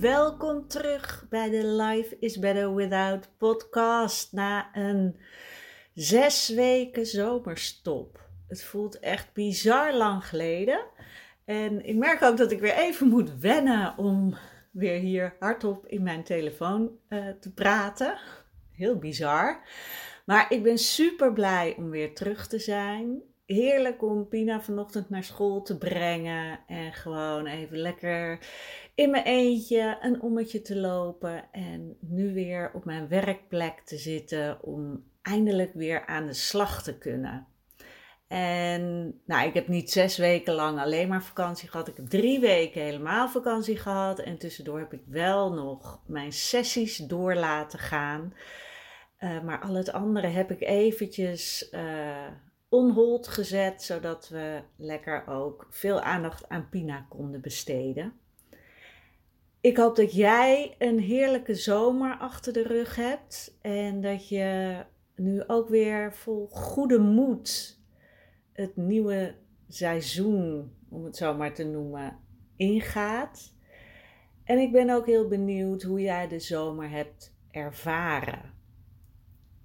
Welkom terug bij de Life is Better Without podcast na een zes weken zomerstop. Het voelt echt bizar lang geleden. En ik merk ook dat ik weer even moet wennen om weer hier hardop in mijn telefoon uh, te praten. Heel bizar. Maar ik ben super blij om weer terug te zijn heerlijk om Pina vanochtend naar school te brengen. En gewoon even lekker in mijn eentje een ommetje te lopen. En nu weer op mijn werkplek te zitten om eindelijk weer aan de slag te kunnen. En nou, ik heb niet zes weken lang alleen maar vakantie gehad. Ik heb drie weken helemaal vakantie gehad. En tussendoor heb ik wel nog mijn sessies door laten gaan. Uh, maar al het andere heb ik eventjes uh, onhold gezet, zodat we lekker ook veel aandacht aan Pina konden besteden. Ik hoop dat jij een heerlijke zomer achter de rug hebt en dat je nu ook weer vol goede moed het nieuwe seizoen, om het zo maar te noemen, ingaat. En ik ben ook heel benieuwd hoe jij de zomer hebt ervaren.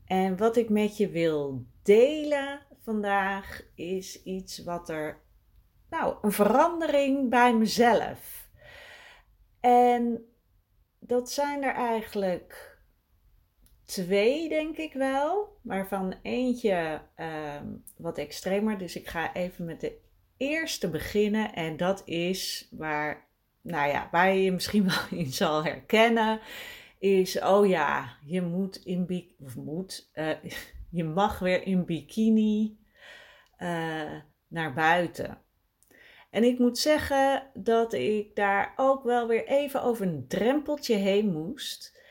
En wat ik met je wil delen vandaag is iets wat er, nou, een verandering bij mezelf. En dat zijn er eigenlijk twee, denk ik wel, waarvan eentje uh, wat extremer. Dus ik ga even met de eerste beginnen en dat is waar, nou ja, waar je je misschien wel in zal herkennen. Is, oh ja, je moet in, of moet, uh, je mag weer in bikini uh, naar buiten. En ik moet zeggen dat ik daar ook wel weer even over een drempeltje heen moest.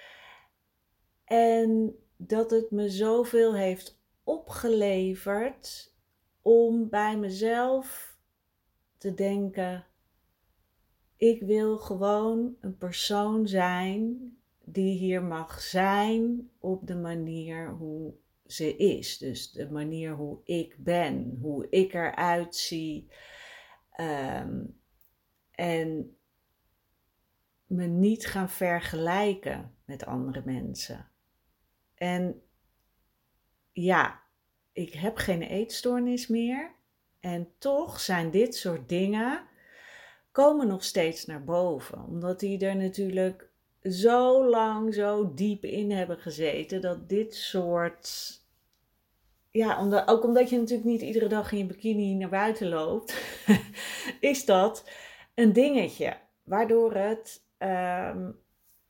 En dat het me zoveel heeft opgeleverd om bij mezelf te denken: ik wil gewoon een persoon zijn die hier mag zijn op de manier hoe ze is. Dus de manier hoe ik ben, hoe ik eruit zie. Ehm, en me niet gaan vergelijken met andere mensen. En ja, ik heb geen eetstoornis meer. En toch zijn dit soort dingen komen nog steeds naar boven. Omdat die er natuurlijk zo lang, zo diep in hebben gezeten dat dit soort ja, omdat, ook omdat je natuurlijk niet iedere dag in je bikini naar buiten loopt, is dat een dingetje. Waardoor het um,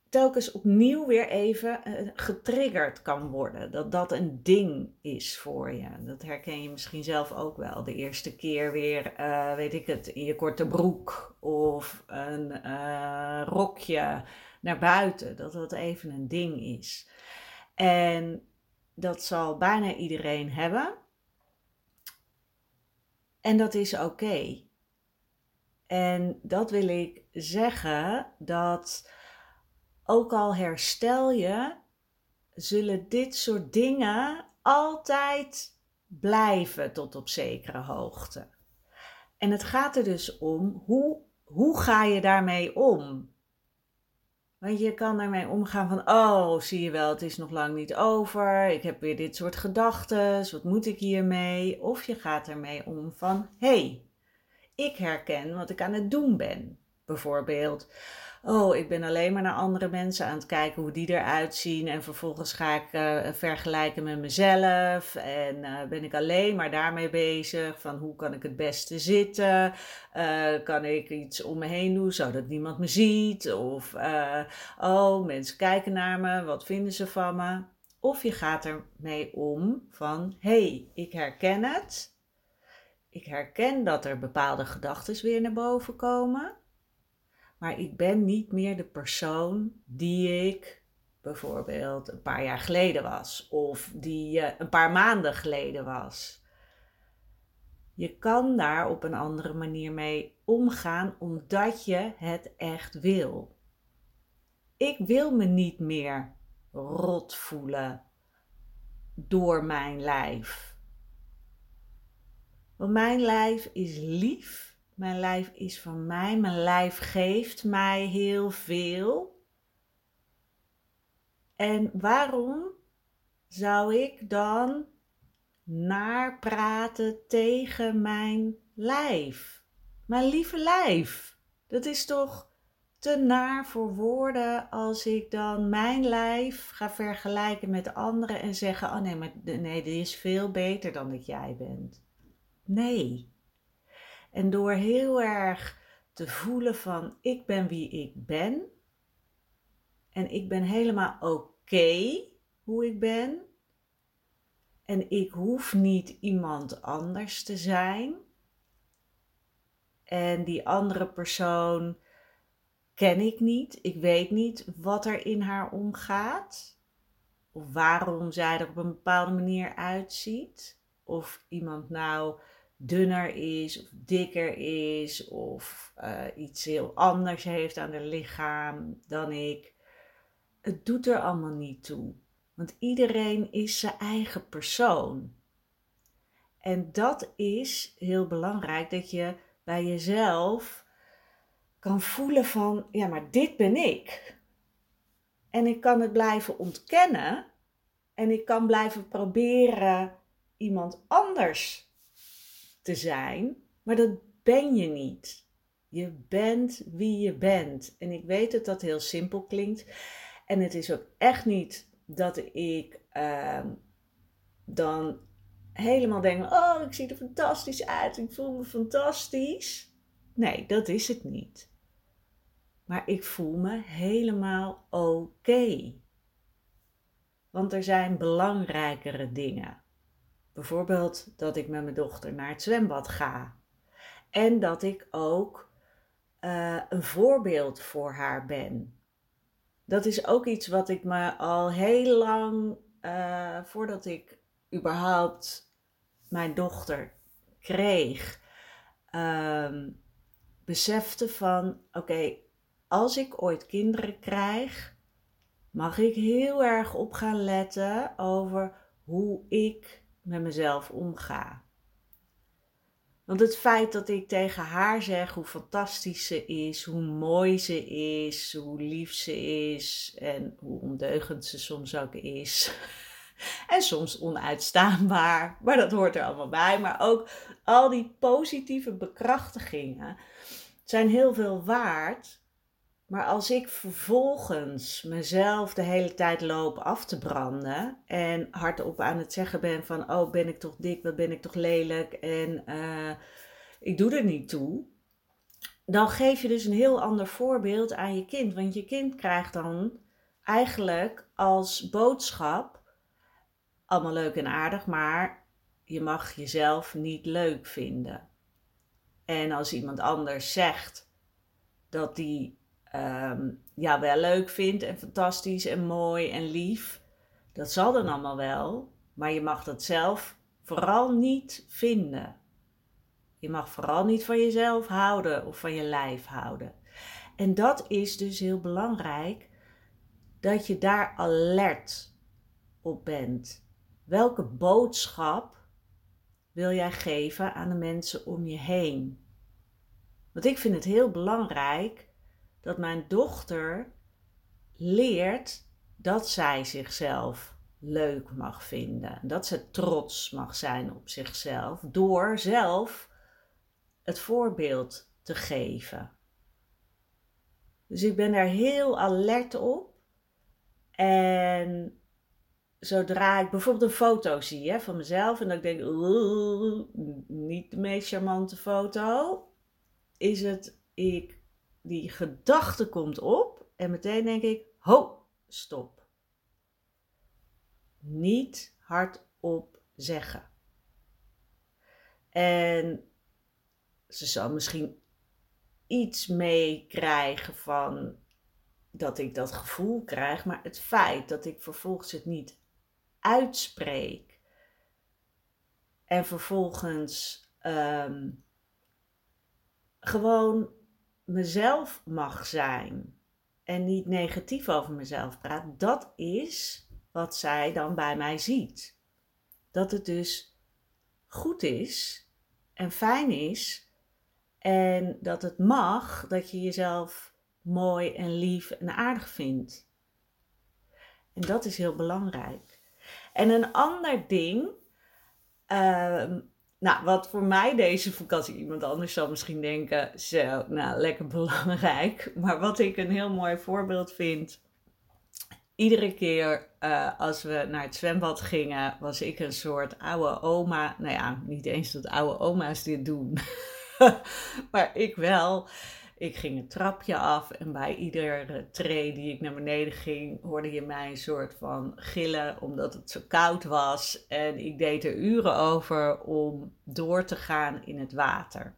telkens opnieuw weer even uh, getriggerd kan worden. Dat dat een ding is voor je. Dat herken je misschien zelf ook wel. De eerste keer weer, uh, weet ik het, in je korte broek of een uh, rokje naar buiten. Dat dat even een ding is. En dat zal bijna iedereen hebben. En dat is oké. En dat wil ik zeggen dat ook al herstel je, zullen dit soort dingen altijd blijven tot op zekere hoogte. En het gaat er dus om hoe, hoe ga je daarmee om? Want je kan daarmee omgaan van, oh, zie je wel, het is nog lang niet over. Ik heb weer dit soort gedachten. Wat moet ik hiermee? Of je gaat ermee om van, hé, hey, ik herken wat ik aan het doen ben. Bijvoorbeeld, oh, ik ben alleen maar naar andere mensen aan het kijken hoe die eruit zien. En vervolgens ga ik uh, vergelijken met mezelf. En uh, ben ik alleen maar daarmee bezig. Van hoe kan ik het beste zitten? Uh, kan ik iets om me heen doen zodat niemand me ziet? Of, oh, mensen kijken naar me. Wat vinden ze van me? Of je gaat ermee om van, hey, ik herken het. Ik herken dat er bepaalde gedachten weer naar boven komen. Maar ik ben niet meer de persoon die ik bijvoorbeeld een paar jaar geleden was. Of die uh, een paar maanden geleden was. Je kan daar op een andere manier mee omgaan omdat je het echt wil. Ik wil me niet meer rot voelen door mijn lijf. Want mijn lijf is lief. Mijn lijf is van mij. Mijn lijf geeft mij heel veel. En waarom zou ik dan naar praten tegen mijn lijf? Mijn lieve lijf. Dat is toch te naar voor woorden als ik dan mijn lijf ga vergelijken met anderen en zeggen: Oh nee, maar nee, dit is veel beter dan dat jij bent. Nee. En door heel erg te voelen van ik ben wie ik ben. En ik ben helemaal oké hoe ik ben. En ik hoef niet iemand anders te zijn. En die andere persoon ken ik niet. Ik weet niet wat er in haar omgaat. Of waarom zij er op een bepaalde manier uitziet. Of iemand nou dunner is of dikker is of uh, iets heel anders heeft aan haar lichaam dan ik. Het doet er allemaal niet toe. Want iedereen is zijn eigen persoon. En dat is heel belangrijk dat je bij jezelf kan voelen van, ja, maar dit ben ik. En ik kan het blijven ontkennen en ik kan blijven proberen iemand anders te zijn, maar dat ben je niet. Je bent wie je bent. En ik weet dat dat heel simpel klinkt. En het is ook echt niet dat ik ehm, dan helemaal denk: Oh, ik zie er fantastisch uit. Ik voel me fantastisch. Nee, dat is het niet. Maar ik voel me helemaal oké. Want er zijn belangrijkere dingen. Bijvoorbeeld dat ik met mijn dochter naar het zwembad ga. En dat ik ook uh, een voorbeeld voor haar ben. Dat is ook iets wat ik me al heel lang, uh, voordat ik überhaupt mijn dochter kreeg, uh, besefte van oké, als ik ooit kinderen krijg, mag ik heel erg op gaan letten over hoe ik met mezelf omga. Want het feit dat ik tegen haar zeg hoe fantastisch ze is, hoe mooi ze is, hoe lief ze is en hoe ondeugend ze soms ook is. En soms onuitstaanbaar, maar dat hoort er allemaal bij. Maar ook al die positieve bekrachtigingen zijn heel veel waard maar als ik vervolgens mezelf de hele tijd loop af te branden en hardop aan het zeggen ben van oh ben ik toch dik, wat ben ik toch lelijk en uh, ik doe er niet toe, dan geef je dus een heel ander voorbeeld aan je kind. Want je kind krijgt dan eigenlijk als boodschap allemaal leuk en aardig, maar je mag jezelf niet leuk vinden. En als iemand anders zegt dat die um, ja, wel leuk vindt en fantastisch en mooi en lief. Dat zal dan allemaal wel, maar je mag dat zelf vooral niet vinden. Je mag vooral niet van jezelf houden of van je lijf houden. En dat is dus heel belangrijk dat je daar alert op bent. Welke boodschap wil jij geven aan de mensen om je heen? Want ik vind het heel belangrijk dat mijn dochter leert dat zij zichzelf leuk mag vinden. Dat ze trots mag zijn op zichzelf door zelf het voorbeeld te geven. Dus ik ben daar heel alert op. En zodra ik bijvoorbeeld een foto zie hè, van mezelf en dat ik denk, niet de meest charmante foto, is het, ik, die gedachte komt op en meteen denk ik, ho, stop. Niet hardop zeggen. En ze zal misschien iets meekrijgen van dat ik dat gevoel krijg, maar het feit dat ik vervolgens het niet uitspreek en vervolgens ehm, gewoon mezelf mag zijn en niet negatief over mezelf praat, dat is wat zij dan bij mij ziet. Dat het dus goed is en fijn is en dat het mag dat je jezelf mooi en lief en aardig vindt. En dat is heel belangrijk. En een ander ding, ehm, nou, wat voor mij deze vakantie, iemand anders zal misschien denken, zo, nou, lekker belangrijk. Maar wat ik een heel mooi voorbeeld vind, iedere keer uh, als we naar het zwembad gingen, was ik een soort oude oma. Nou ja, niet eens dat oude oma's dit doen, maar ik wel. Ik ging het trapje af en bij iedere tree die ik naar beneden ging, hoorde je mij een soort van gillen omdat het zo koud was. En ik deed er uren over om door te gaan in het water.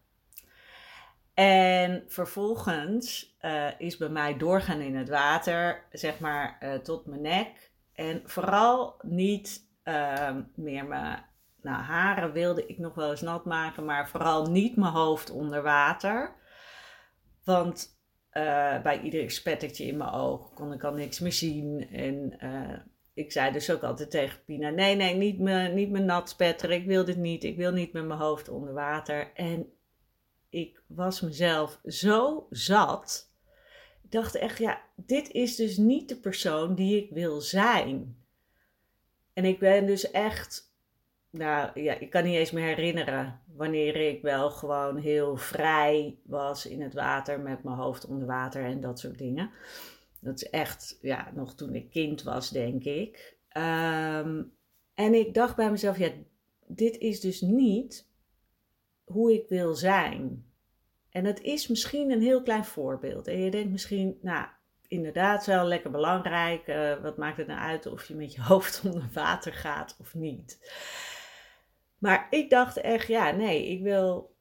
En vervolgens uh, is bij mij doorgaan in het water, zeg maar uh, tot mijn nek. En vooral niet uh, meer mijn nou, haren wilde ik nog wel eens nat maken, maar vooral niet mijn hoofd onder water. Want uh, bij ieder spettertje in mijn oog kon ik al niks meer zien. En ik zei dus ook altijd tegen Pina: nee, nee, niet me, niet me nat spetteren. Ik wil dit niet. Ik wil niet met mijn hoofd onder water. En ik was mezelf zo zat. Ik dacht echt, ja, dit is dus niet de persoon die ik wil zijn. En ik ben dus echt, nou ja, ik kan niet eens meer herinneren wanneer ik wel gewoon heel vrij was in het water met mijn hoofd onder water en dat soort dingen. Dat is echt, ja, nog toen ik kind was, denk ik. Um, en ik dacht bij mezelf, ja, dit is dus niet hoe ik wil zijn. En het is misschien een heel klein voorbeeld. En je denkt misschien, nou, inderdaad wel lekker belangrijk. Uh, wat maakt het nou uit of je met je hoofd onder water gaat of niet? Maar ik dacht echt, ja, nee, ik wil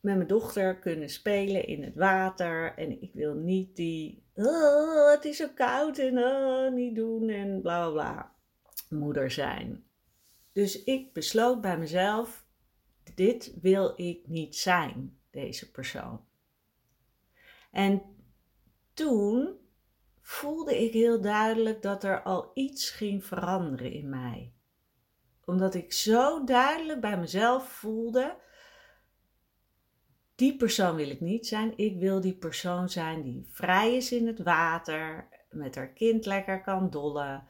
met mijn dochter kunnen spelen in het water. En ik wil niet die, oh, het is zo koud en oh, niet doen en bla bla bla moeder zijn. Dus ik besloot bij mezelf, dit wil ik niet zijn, deze persoon. En toen voelde ik heel duidelijk dat er al iets ging veranderen in mij. Omdat ik zo duidelijk bij mezelf voelde, die persoon wil ik niet zijn. Ik wil die persoon zijn die vrij is in het water, met haar kind lekker kan dollen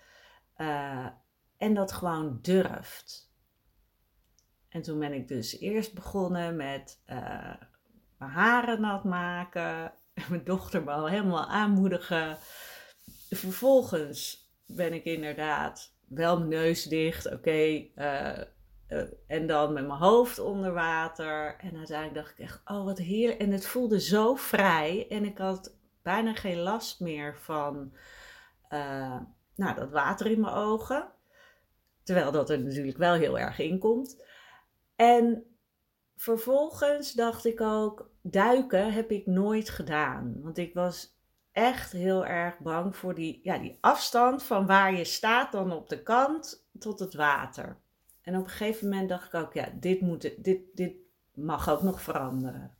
uh, en dat gewoon durft. En toen ben ik dus eerst begonnen met uh, mijn haren nat maken. En mijn dochter me al helemaal aanmoedigen. Vervolgens ben ik inderdaad wel mijn neus dicht. Oké. Eh, eh, en dan met mijn hoofd onder water. En uiteindelijk dacht ik echt, oh wat heerlijk. En het voelde zo vrij. En ik had bijna geen last meer van uh, nou, dat water in mijn ogen. Terwijl dat er natuurlijk wel heel erg in komt. En vervolgens dacht ik ook, duiken heb ik nooit gedaan. Want ik was echt heel erg bang voor die, ja, die afstand van waar je staat dan op de kant tot het water. En op een gegeven moment dacht ik ook, ja, dit, moet, dit, dit mag ook nog veranderen.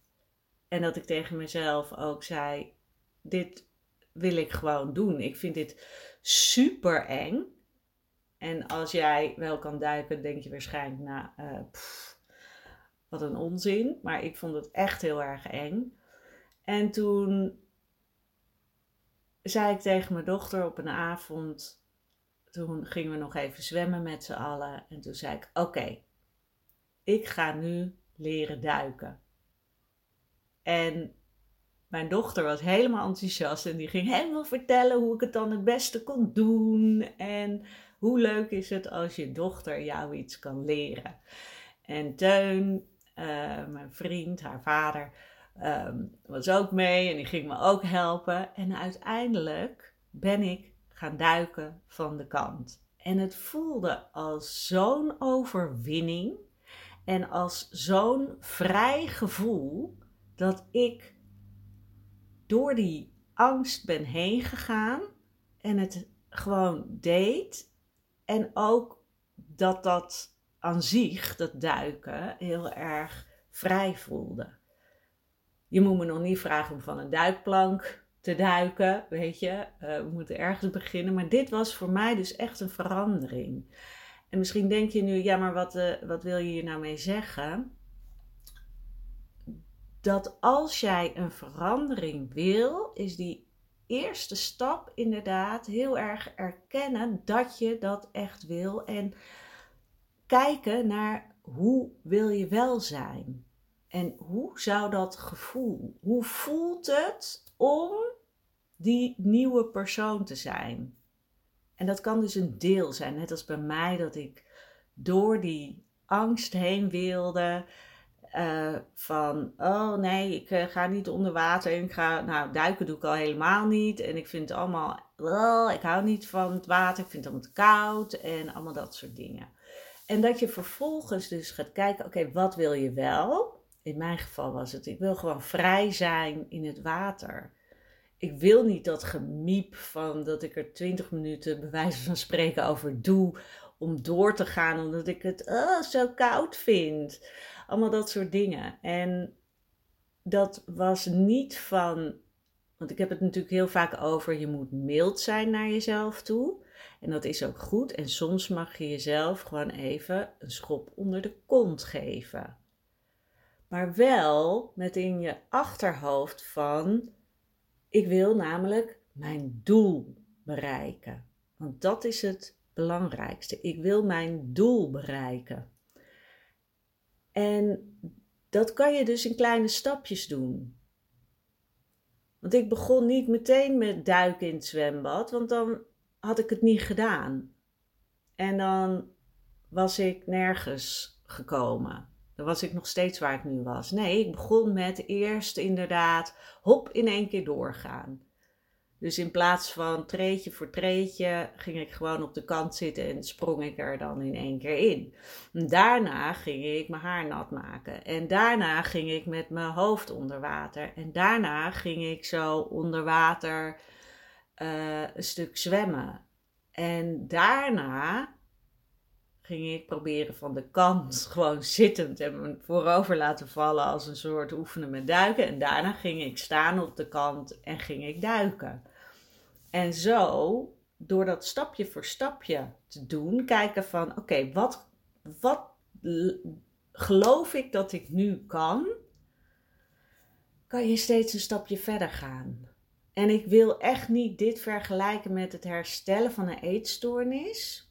En dat ik tegen mezelf ook zei, dit wil ik gewoon doen. Ik vind dit super eng. En als jij wel kan duiken, denk je waarschijnlijk, nou, uh, wat een onzin. Maar ik vond het echt heel erg eng. En toen zei ik tegen mijn dochter op een avond, toen gingen we nog even zwemmen met z'n allen. En toen zei ik: Oké, ik ga nu leren duiken. En mijn dochter was helemaal enthousiast en die ging helemaal vertellen hoe ik het dan het beste kon doen. En hoe leuk is het als je dochter jou iets kan leren. En Teun, uh, mijn vriend, haar vader, um, was ook mee en die ging me ook helpen. En uiteindelijk ben ik gaan duiken van de kant. En het voelde als zo'n overwinning en als zo'n vrij gevoel dat ik door die angst ben heen gegaan en het gewoon deed. En ook dat dat aan zich, dat duiken, heel erg vrij voelde. Je moet me nog niet vragen om van een duikplank te duiken, weet je. Uh, we moeten ergens beginnen. Maar dit was voor mij dus echt een verandering. En misschien denk je nu, ja, maar wat, uh, wat wil je hier nou mee zeggen? Dat als jij een verandering wil, is die eerste stap inderdaad heel erg erkennen dat je dat echt wil. En kijken naar hoe wil je wel zijn? En hoe zou dat gevoel, hoe voelt het om die nieuwe persoon te zijn? En dat kan dus een deel zijn, net als bij mij dat ik door die angst heen wilde. Uh, van, oh nee, ik uh, ga niet onder water. En ik ga, nou, duiken doe ik al helemaal niet. En ik vind het allemaal, oh, ik hou niet van het water. Ik vind het allemaal koud. En allemaal dat soort dingen. En dat je vervolgens dus gaat kijken, oké, wat wil je wel? In mijn geval was het, ik wil gewoon vrij zijn in het water. Ik wil niet dat gemiep van dat ik er twintig minuten bij wijze van spreken over doe om door te gaan omdat ik het oh, zo koud vind. Allemaal dat soort dingen. En dat was niet van, want ik heb het natuurlijk heel vaak over, je moet mild zijn naar jezelf toe. En dat is ook goed. En soms mag je jezelf gewoon even een schop onder de kont geven. Maar wel met in je achterhoofd van, ik wil namelijk mijn doel bereiken. Want dat is het belangrijkste. Ik wil mijn doel bereiken. En dat kan je dus in kleine stapjes doen. Want ik begon niet meteen met duiken in het zwembad, want dan had ik het niet gedaan. En dan was ik nergens gekomen. Dan was ik nog steeds waar ik nu was. Nee, ik begon met eerst inderdaad hop in één keer doorgaan. Dus in plaats van treetje voor treetje ging ik gewoon op de kant zitten en sprong ik er dan in één keer in. Daarna ging ik mijn haar nat maken. En daarna ging ik met mijn hoofd onder water. En daarna ging ik zo onder water uh, een stuk zwemmen. En daarna ging ik proberen van de kant gewoon zittend en me voorover laten vallen als een soort oefenen met duiken. En daarna ging ik staan op de kant en ging ik duiken. En zo, door dat stapje voor stapje te doen, kijken van oké, wat, wat geloof ik dat ik nu kan, kan je steeds een stapje verder gaan. En ik wil echt niet dit vergelijken met het herstellen van een eetstoornis.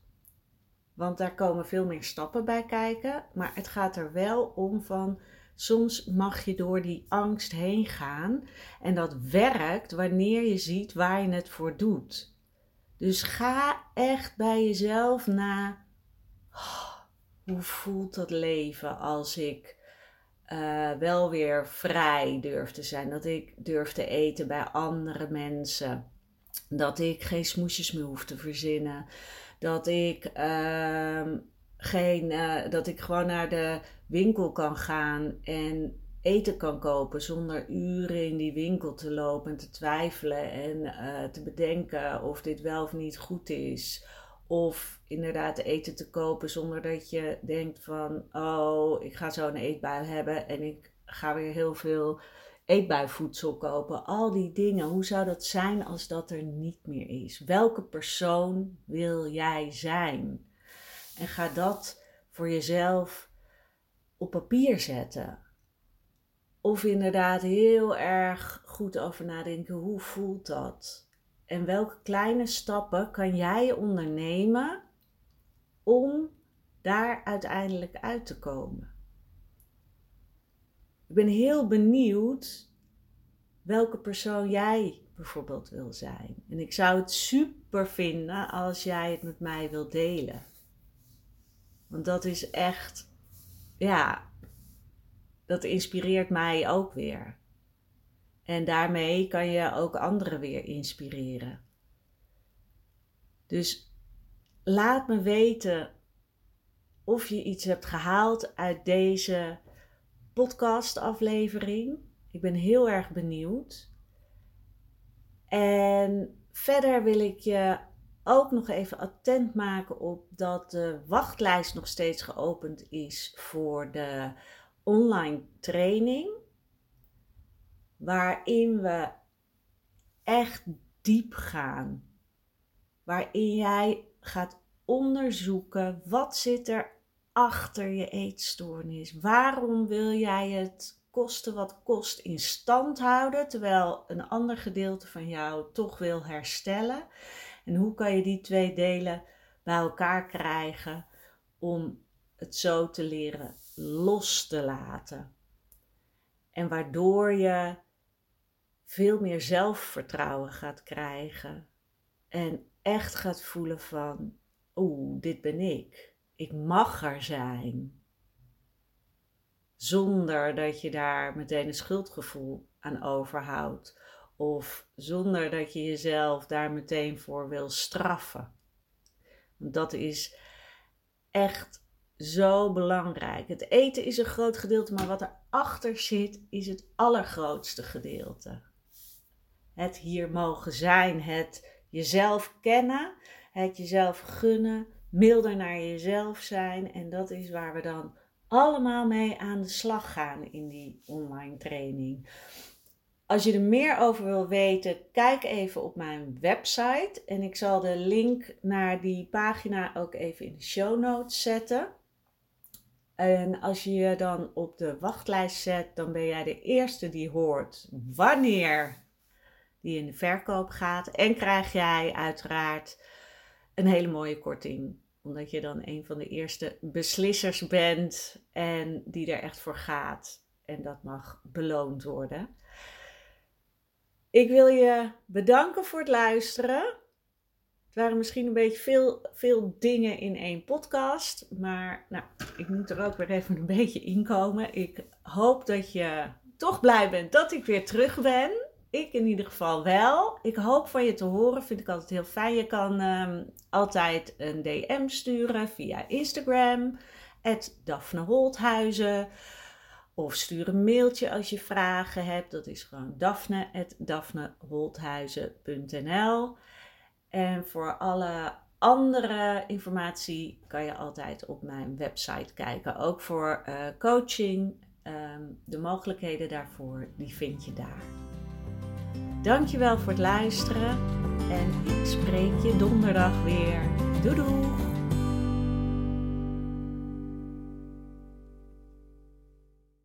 Want daar komen veel meer stappen bij kijken. Maar het gaat er wel om van soms mag je door die angst heen gaan. En dat werkt wanneer je ziet waar je het voor doet. Dus ga echt bij jezelf na. Oh, hoe voelt dat leven als ik uh, wel weer vrij durf te zijn. Dat ik durf te eten bij andere mensen. Dat ik geen smoesjes meer hoef te verzinnen. Dat ik, uh, geen, uh, dat ik gewoon naar de winkel kan gaan en eten kan kopen zonder uren in die winkel te lopen en te twijfelen en uh, te bedenken of dit wel of niet goed is. Of inderdaad eten te kopen zonder dat je denkt van, oh, ik ga zo een eetbui hebben en ik ga weer heel veel eetbuivoedsel kopen. Al die dingen, hoe zou dat zijn als dat er niet meer is? Welke persoon wil jij zijn? En ga dat voor jezelf op papier zetten. Of inderdaad heel erg goed over nadenken, hoe voelt dat? En welke kleine stappen kan jij ondernemen om daar uiteindelijk uit te komen? Ik ben heel benieuwd welke persoon jij bijvoorbeeld wil zijn. En ik zou het super vinden als jij het met mij wilt delen. Want dat is echt, ja, dat inspireert mij ook weer. En daarmee kan je ook anderen weer inspireren. Dus laat me weten of je iets hebt gehaald uit deze podcastaflevering. Ik ben heel erg benieuwd. En verder wil ik je ook nog even attent maken op dat de wachtlijst nog steeds geopend is voor de online training. Waarin we echt diep gaan. Waarin jij gaat onderzoeken wat zit er achter je eetstoornis. Waarom wil jij het kosten wat kost in stand houden, terwijl een ander gedeelte van jou toch wil herstellen? En hoe kan je die twee delen bij elkaar krijgen om het zo te leren los te laten? En waardoor je veel meer zelfvertrouwen gaat krijgen en echt gaat voelen van, oeh, dit ben ik. Ik mag er zijn. Zonder dat je daar meteen een schuldgevoel aan overhoudt. Of zonder dat je jezelf daar meteen voor wil straffen. Dat is echt zo belangrijk. Het eten is een groot gedeelte, maar wat erachter zit, is het allergrootste gedeelte. Het hier mogen zijn, het jezelf kennen, het jezelf gunnen, milder naar jezelf zijn. En dat is waar we dan allemaal mee aan de slag gaan in die online training. Als je er meer over wil weten, kijk even op mijn website. En ik zal de link naar die pagina ook even in de show notes zetten. En als je je dan op de wachtlijst zet, dan ben jij de eerste die hoort wanneer die in de verkoop gaat. En krijg jij uiteraard een hele mooie korting. Omdat je dan een van de eerste beslissers bent en die er echt voor gaat. En dat mag beloond worden. Ik wil je bedanken voor het luisteren. Het waren misschien een beetje veel, veel dingen in één podcast. Maar nou, ik moet er ook weer even een beetje inkomen. Ik hoop dat je toch blij bent dat ik weer terug ben. Ik in ieder geval wel. Ik hoop van je te horen. Vind ik altijd heel fijn. Je kan um, altijd een DM sturen via Instagram. Daphne Holthuizen. Of stuur een mailtje als je vragen hebt. Dat is gewoon daphne.daphneholthuizen.nl En voor alle andere informatie kan je altijd op mijn website kijken. Ook voor uh, coaching. Um, de mogelijkheden daarvoor, die vind je daar. Dankjewel voor het luisteren en ik spreek je donderdag weer. Doei doei!